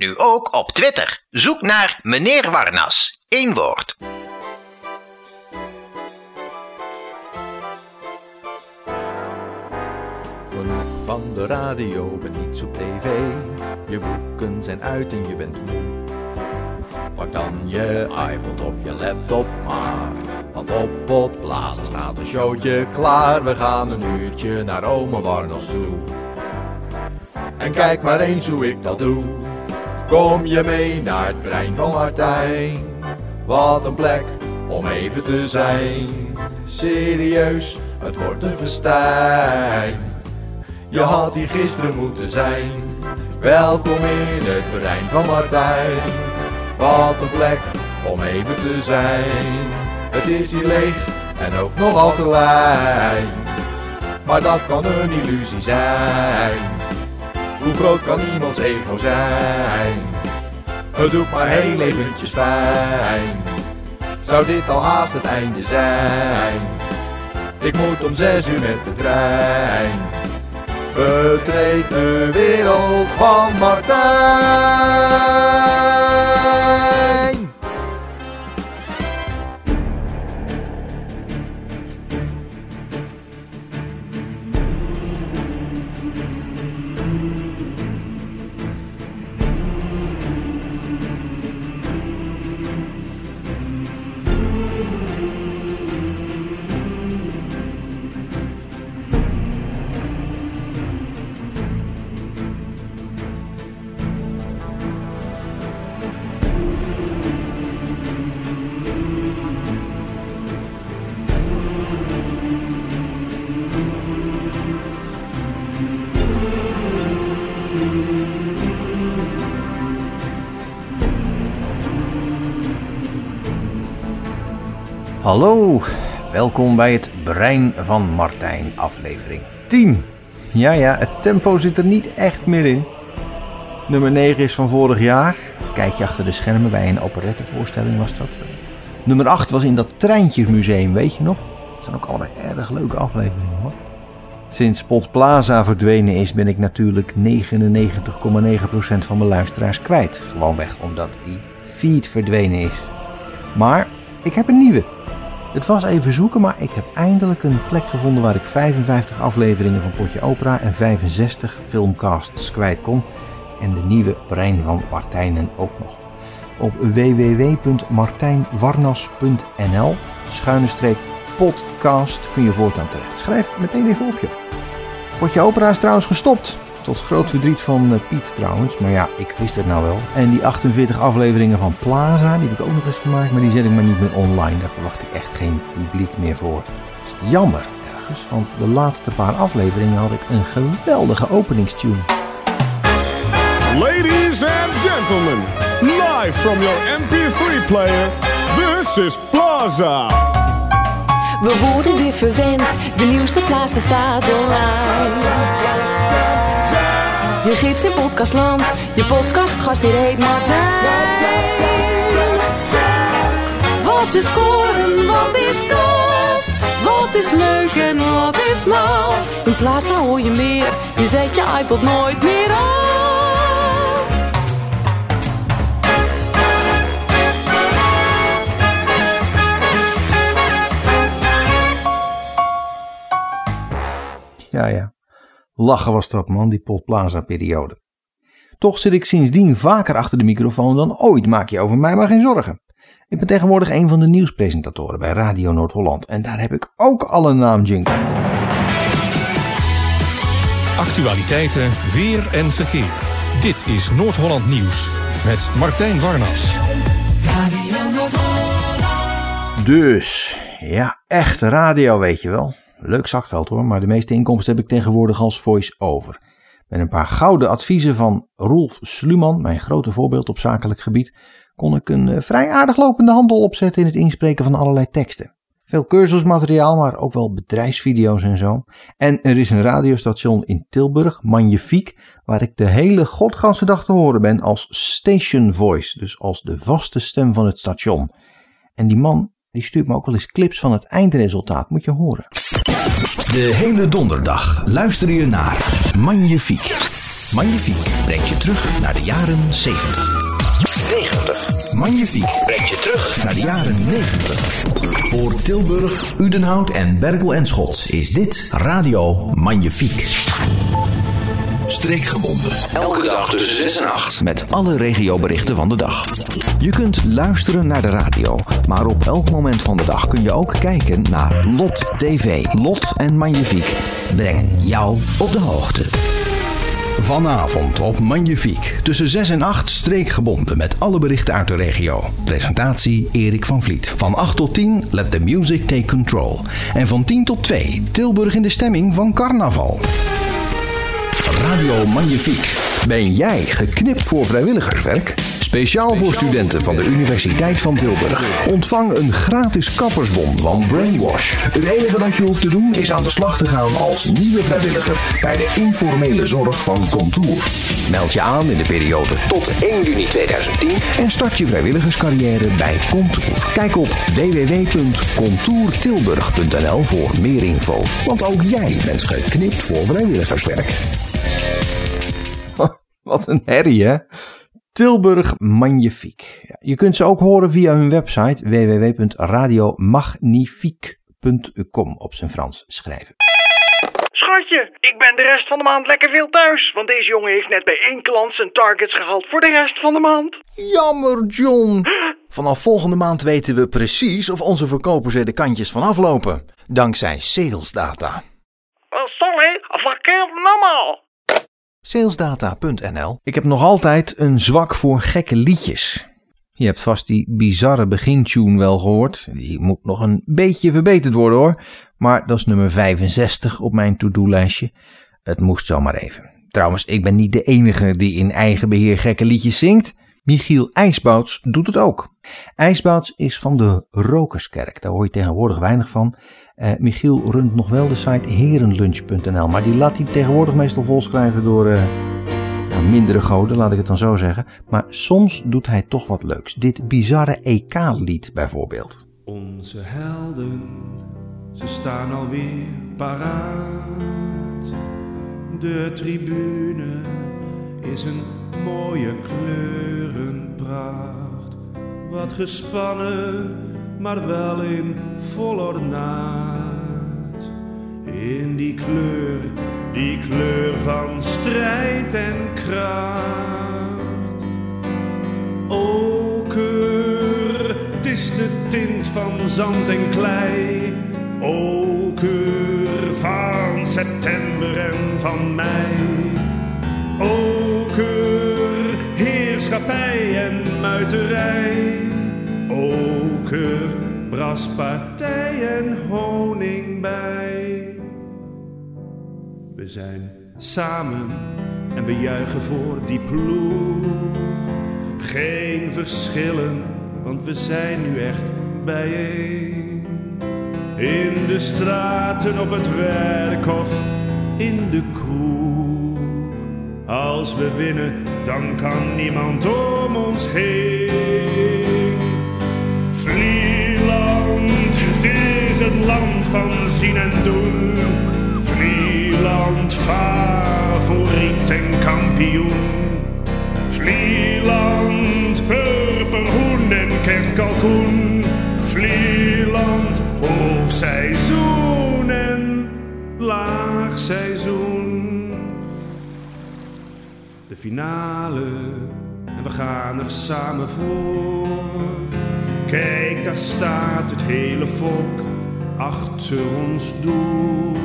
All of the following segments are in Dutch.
Nu ook op Twitter. Zoek naar meneer Warnas. Eén woord. Van de radio, ben niets op tv. Je boeken zijn uit en je bent moe. Pak dan je iPod of je laptop maar. Want op Potblazen staat een showtje klaar. We gaan een uurtje naar Ome Warnels toe. En kijk maar eens hoe ik dat doe. Kom je mee naar het brein van Martijn? Wat een plek om even te zijn. Serieus, het wordt een festijn. Je had hier gisteren moeten zijn. Welkom in het brein van Martijn. Wat een plek om even te zijn. Het is hier leeg en ook nogal klein. Maar dat kan een illusie zijn. Hoe groot kan iemands ego zijn? Het doet maar heel eventjes pijn. Zou dit al haast het einde zijn? Ik moet om zes uur met de trein. Betreed de wereld van Martijn. Hallo, welkom bij het Brein van Martijn, aflevering 10. Ja, ja, het tempo zit er niet echt meer in. Nummer 9 is van vorig jaar. Kijk je achter de schermen bij een operettevoorstelling was dat. Nummer 8 was in dat treintjesmuseum, weet je nog? Dat zijn ook allebei erg leuke afleveringen hoor. Sinds Pot Plaza verdwenen is, ben ik natuurlijk 99,9% van mijn luisteraars kwijt. Gewoonweg omdat die feed verdwenen is. Maar ik heb een nieuwe. Het was even zoeken, maar ik heb eindelijk een plek gevonden waar ik 55 afleveringen van Potje Opera en 65 filmcasts kwijt kon. En de nieuwe brein van Martijnen ook nog. Op www.martijnwarnas.nl schuine streep podcast kun je voortaan terecht. Schrijf meteen even op je. Potje Opera is trouwens gestopt. Tot groot verdriet van eh, Piet trouwens. Maar ja, ik wist het nou wel. En die 48 afleveringen van Plaza, die heb ik ook nog eens gemaakt. Maar die zet ik maar niet meer online. Daar verwacht ik echt geen publiek meer voor. Jammer ergens, want de laatste paar afleveringen had ik een geweldige openingstune. Ladies and gentlemen, live from your MP3 player, this is Plaza. We worden weer verwend, de nieuwste plaatsen staat online. Je gids in podcastland, je podcastgast hier heet Martijn. Wat is scoren, wat is tof, wat is leuk en wat is maf. In Plaza hoor je meer, je zet je iPod nooit meer af. Ja, ja. Lachen was erop, man, die Potplaza-periode. Toch zit ik sindsdien vaker achter de microfoon dan ooit. Maak je over mij maar geen zorgen. Ik ben tegenwoordig een van de nieuwspresentatoren bij Radio Noord-Holland. En daar heb ik ook al een naamjingle. Actualiteiten, weer en verkeer. Dit is Noord-Holland Nieuws met Martijn Warnas. Dus, ja, echte radio weet je wel. Leuk zakgeld hoor, maar de meeste inkomsten heb ik tegenwoordig als voice-over. Met een paar gouden adviezen van Rolf Sluman, mijn grote voorbeeld op zakelijk gebied, kon ik een eh, vrij aardig lopende handel opzetten in het inspreken van allerlei teksten. Veel cursusmateriaal, maar ook wel bedrijfsvideo's en zo. En er is een radiostation in Tilburg, Magnifiek, waar ik de hele godganse dag te horen ben als station voice, dus als de vaste stem van het station. En die man, die stuurt me ook wel eens clips van het eindresultaat, moet je horen. De hele donderdag luister je naar Magnifiek. Magnifiek brengt je terug naar de jaren 70. 90. Magnifiek brengt je terug naar de jaren 90. Voor Tilburg, Udenhout en Berkel en Schot is dit Radio Magnifiek. Streekgebonden. Elke dag tussen 6 en 8. Met alle regioberichten van de dag. Je kunt luisteren naar de radio, maar op elk moment van de dag kun je ook kijken naar Lot TV. Lot en Magnifiek brengen jou op de hoogte. Vanavond op Magnifiek. Tussen 6 en 8 streekgebonden met alle berichten uit de regio. Presentatie Erik van Vliet. Van 8 tot 10 Let the Music Take Control. En van 10 tot 2 Tilburg in de stemming van carnaval. Radio Magnifiek. Ben jij geknipt voor vrijwilligerswerk? Speciaal voor studenten van de Universiteit van Tilburg. Ontvang een gratis kappersbon van Brainwash. Het enige dat je hoeft te doen is aan de slag te gaan als nieuwe vrijwilliger bij de informele zorg van Contour. Meld je aan in de periode tot 1 juni 2010 en start je vrijwilligerscarrière bij Contour. Kijk op www.contourtilburg.nl voor meer info. Want ook jij bent geknipt voor vrijwilligerswerk. Wat een herrie, hè? Tilburg Magnifiek. Ja, je kunt ze ook horen via hun website www.radiomagnifiek.com op zijn Frans schrijven. Schatje, ik ben de rest van de maand lekker veel thuis. Want deze jongen heeft net bij één klant zijn targets gehaald voor de rest van de maand. Jammer, John. Vanaf volgende maand weten we precies of onze verkopers er de kantjes van aflopen. Dankzij salesdata. Oh, sorry, verkeerd nummer. Salesdata.nl Ik heb nog altijd een zwak voor gekke liedjes. Je hebt vast die bizarre begintune wel gehoord. Die moet nog een beetje verbeterd worden hoor. Maar dat is nummer 65 op mijn to-do-lijstje. Het moest zomaar even. Trouwens, ik ben niet de enige die in eigen beheer gekke liedjes zingt. Michiel IJsbouts doet het ook. IJsbouts is van de Rokerskerk. Daar hoor je tegenwoordig weinig van. Uh, Michiel runt nog wel de site herenlunch.nl, maar die laat hij tegenwoordig meestal volschrijven door uh, nou, mindere goden, laat ik het dan zo zeggen. Maar soms doet hij toch wat leuks. Dit bizarre EK-lied bijvoorbeeld. Onze helden, ze staan alweer paraat. De tribune is een mooie kleurenpracht. Wat gespannen maar wel in vol ornaat. In die kleur, die kleur van strijd en kracht. Oker, het is de tint van zand en klei. Oker van september en van mei. Oker, heerschappij en muiterij. Oker, braspartij en honing bij. We zijn samen en we juichen voor die ploeg. Geen verschillen, want we zijn nu echt bijeen. In de straten, op het werk of in de kroeg. Als we winnen, dan kan niemand om ons heen. Vlieland, het is het land van zien en doen. Vlieland, favoriet en kampioen. Vlieland, purperhoen en kerstkalkoen. Vlieland, hoogseizoen en laagseizoen. De finale en we gaan er samen voor. Kijk, daar staat het hele volk achter ons doel.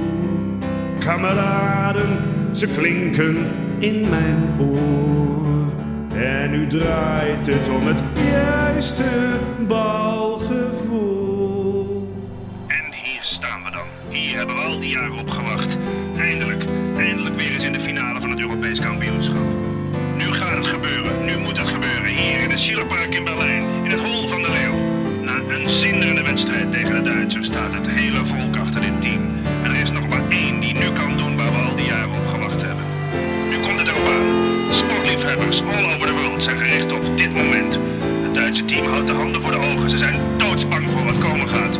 Kameraden, ze klinken in mijn oor. En nu draait het om het juiste balgevoel. En hier staan we dan. Hier hebben we al die jaren op gewacht. Eindelijk, eindelijk weer eens in de finale van het Europees kampioenschap. Nu gaat het gebeuren, nu moet het gebeuren. Hier in het Schillerpark in Berlijn, in het Hol van de Leeuw. Een zinderende wedstrijd tegen de Duitsers staat het hele volk achter dit team. En er is nog maar één die nu kan doen waar we al die jaren op gewacht hebben. Nu komt het erop aan. Sportliefhebbers all over the world zijn gericht op dit moment. Het Duitse team houdt de handen voor de ogen. Ze zijn doodsbang voor wat komen gaat.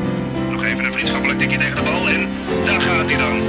Nog even een vriendschappelijk tikje tegen de bal en daar gaat hij dan.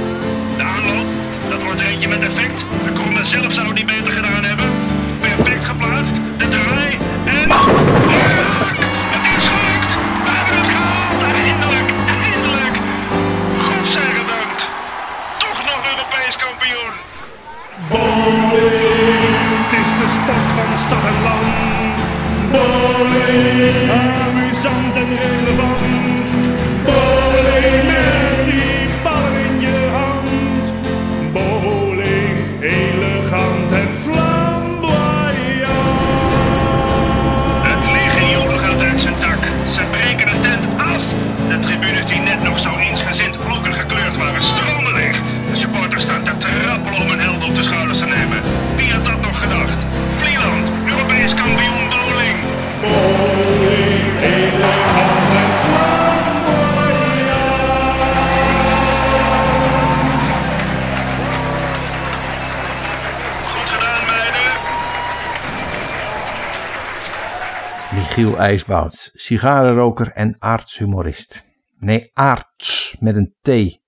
Michiel IJsbouts, sigarenroker en aartshumorist. Nee, aarts met een T.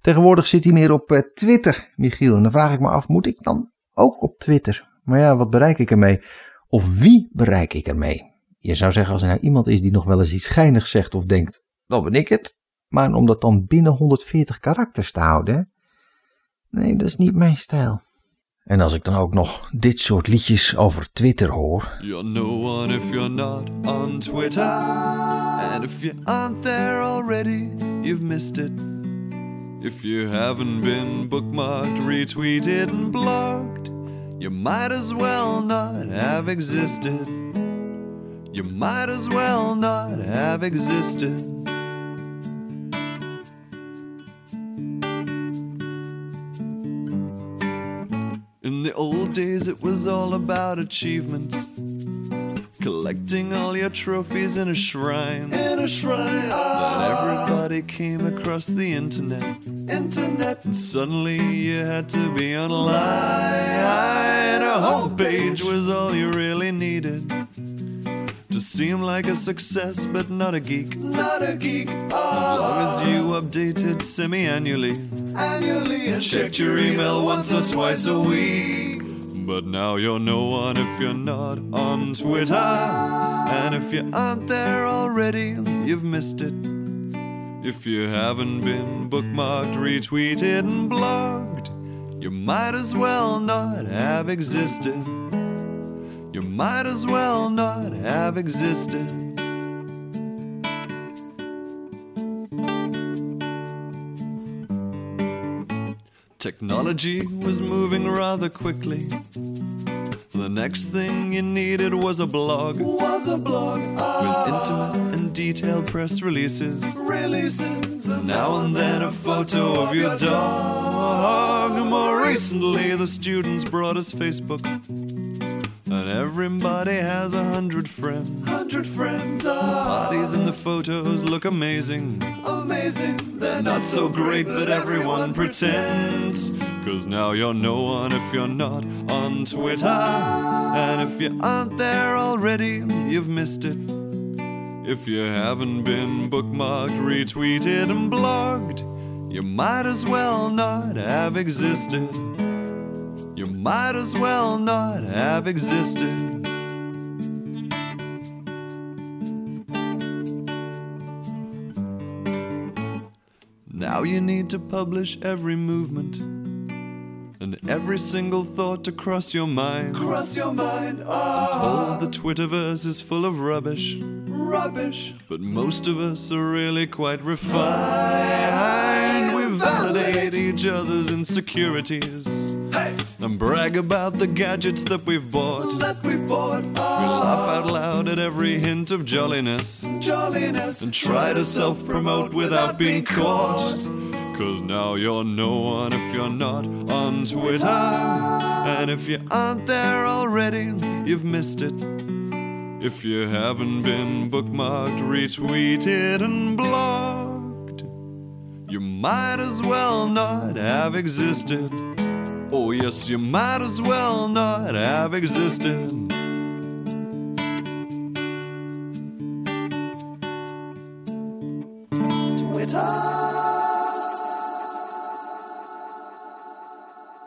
Tegenwoordig zit hij meer op eh, Twitter, Michiel. En dan vraag ik me af, moet ik dan ook op Twitter? Maar ja, wat bereik ik ermee? Of wie bereik ik ermee? Je zou zeggen, als er nou iemand is die nog wel eens iets schijnigs zegt of denkt, dan ben ik het. Maar om dat dan binnen 140 karakters te houden, nee, dat is niet mijn stijl. En als ik dan ook nog dit soort liedjes over Twitter hoor, You're no one if you're not on Twitter. And if you aren't there already, you've missed it. If you haven't been bookmarked, retweeted, and blogged, you might as well not have existed. You might as well not have existed. Days, it was all about achievements. Collecting all your trophies in a shrine. In a shrine. Then everybody came across the internet. Internet. And suddenly you had to be online. A homepage was all you really needed. To seem like a success, but not a geek. Not a geek. As ah. long as you updated semi annually. Annually. And checked your email once or twice a week. But now you're no one if you're not on Twitter. And if you aren't there already, you've missed it. If you haven't been bookmarked, retweeted, and blogged, you might as well not have existed. You might as well not have existed. Technology was moving rather quickly. The next thing you needed was a blog. Was a blog with intimate and detailed press releases. Releases. Now and then a photo of your dog. More recently, the students brought us Facebook. And everybody has a hundred friends. Hundred friends. The parties and the photos look amazing. Amazing. They're not so great, but everyone pretends. Cause now you're no one if you're not on Twitter. And if you aren't there already, you've missed it. If you haven't been bookmarked, retweeted, and blogged, you might as well not have existed. Might as well not have existed. Now you need to publish every movement and every single thought to cross your mind. Cross your mind. Ah. I'm told the Twitterverse is full of rubbish. Rubbish. But most of us are really quite refined. We validate each other's insecurities. And brag about the gadgets that we've bought. That we've bought. We laugh out loud at every hint of jolliness. Jolliness. And try to self promote without being caught. Cause now you're no one if you're not on Twitter. And if you aren't there already, you've missed it. If you haven't been bookmarked, retweeted, and blogged, you might as well not have existed. Oh, yes, you might as well not have existed.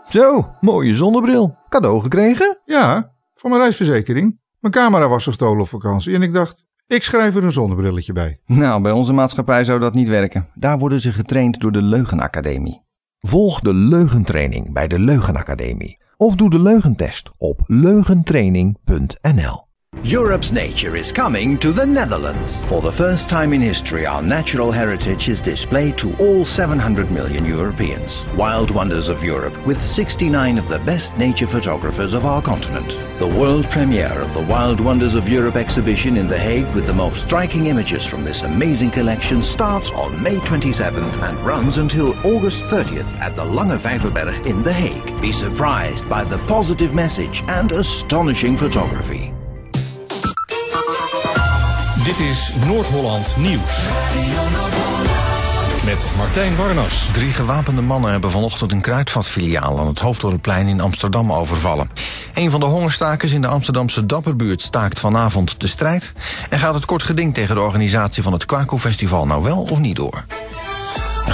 Zo, mooie zonnebril. Cadeau gekregen? Ja, voor mijn reisverzekering. Mijn camera was gestolen op vakantie en ik dacht, ik schrijf er een zonnebrilletje bij. Nou, bij onze maatschappij zou dat niet werken. Daar worden ze getraind door de Leugenacademie. Volg de leugentraining bij de Leugenacademie. Of doe de leugentest op leugentraining.nl. Europe's nature is coming to the Netherlands. For the first time in history, our natural heritage is displayed to all 700 million Europeans. Wild Wonders of Europe, with 69 of the best nature photographers of our continent. The world premiere of the Wild Wonders of Europe exhibition in The Hague, with the most striking images from this amazing collection, starts on May 27th and runs until August 30th at the Lange Vijverberg in The Hague. Be surprised by the positive message and astonishing photography. Dit is Noord-Holland Nieuws. Met Martijn Warnas. Drie gewapende mannen hebben vanochtend een kruidvatfiliaal aan het Hoofddorpplein in Amsterdam overvallen. Een van de hongerstakers in de Amsterdamse Dapperbuurt staakt vanavond de strijd en gaat het kort geding tegen de organisatie van het Kwaku Festival nou wel of niet door.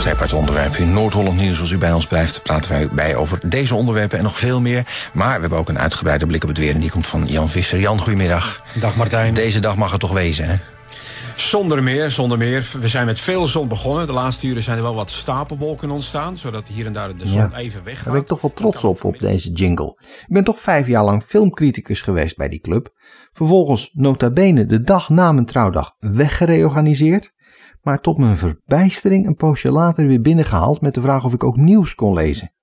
Apart onderwerp in Noord-Holland Nieuws. Als u bij ons blijft, praten wij bij over deze onderwerpen en nog veel meer. Maar we hebben ook een uitgebreide blik op het weer en die komt van Jan Visser. Jan, goedemiddag. Dag Martijn. Deze dag mag het toch wezen, hè? Zonder meer, zonder meer. We zijn met veel zon begonnen. De laatste uren zijn er wel wat stapelwolken ontstaan, zodat hier en daar de zon even weggaat. Daar ben ik toch wel trots op, op deze jingle. Ik ben toch vijf jaar lang filmcriticus geweest bij die club. Vervolgens nota bene de dag na mijn trouwdag weggereorganiseerd. Maar tot mijn verbijstering een poosje later weer binnengehaald met de vraag of ik ook nieuws kon lezen.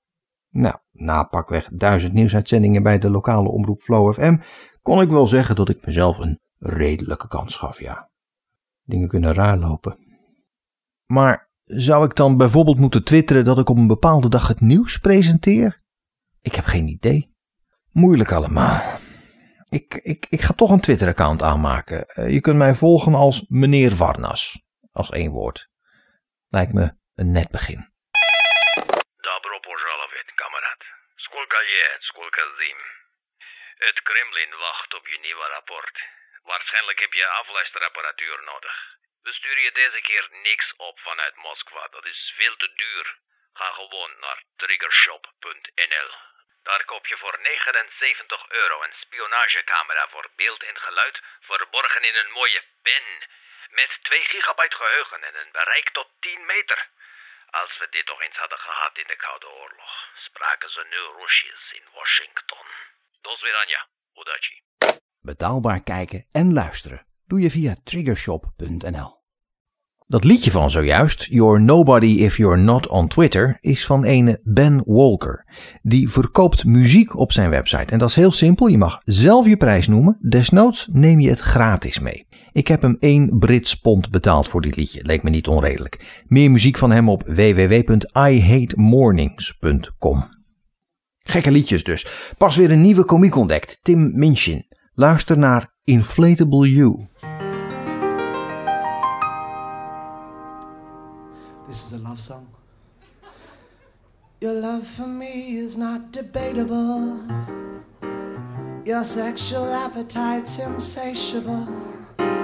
Nou, na pakweg duizend nieuwsuitzendingen bij de lokale omroep Flow FM kon ik wel zeggen dat ik mezelf een redelijke kans gaf, ja. Dingen kunnen raar lopen. Maar zou ik dan bijvoorbeeld moeten twitteren dat ik op een bepaalde dag het nieuws presenteer? Ik heb geen idee. Moeilijk allemaal. Ik, ik, ik ga toch een Twitter-account aanmaken. Eh, Je kunt mij volgen als meneer Warnas als één woord. Lijkt me een net begin. Dobro požalovit, kamerad. Skolka je, skolka. Het Kremlin wacht op je nieuwe rapport. Waarschijnlijk heb je afluisterapparatuur nodig. We sturen je deze keer niks op vanuit Moskou. Dat is veel te duur. Ga gewoon naar triggershop.nl. Daar koop je voor 79 euro een spionagecamera voor beeld en geluid verborgen in een mooie pen. Met 2 gigabyte geheugen en een bereik tot 10 meter. Als we dit toch eens hadden gehad in de Koude Oorlog, spraken ze nu Russisch in Washington. Dos Viranja, Udachi. Betaalbaar kijken en luisteren doe je via triggershop.nl. Dat liedje van zojuist, You're Nobody If You're Not on Twitter, is van ene Ben Walker. Die verkoopt muziek op zijn website. En dat is heel simpel, je mag zelf je prijs noemen. Desnoods neem je het gratis mee. Ik heb hem 1 Brits pond betaald voor dit liedje, leek me niet onredelijk. Meer muziek van hem op www.ihatemornings.com. Gekke liedjes dus. Pas weer een nieuwe komiek ontdekt, Tim Minchin. Luister naar Inflatable You. This is a love song. Your love for me is not debatable. Your sexual appetite's insatiable.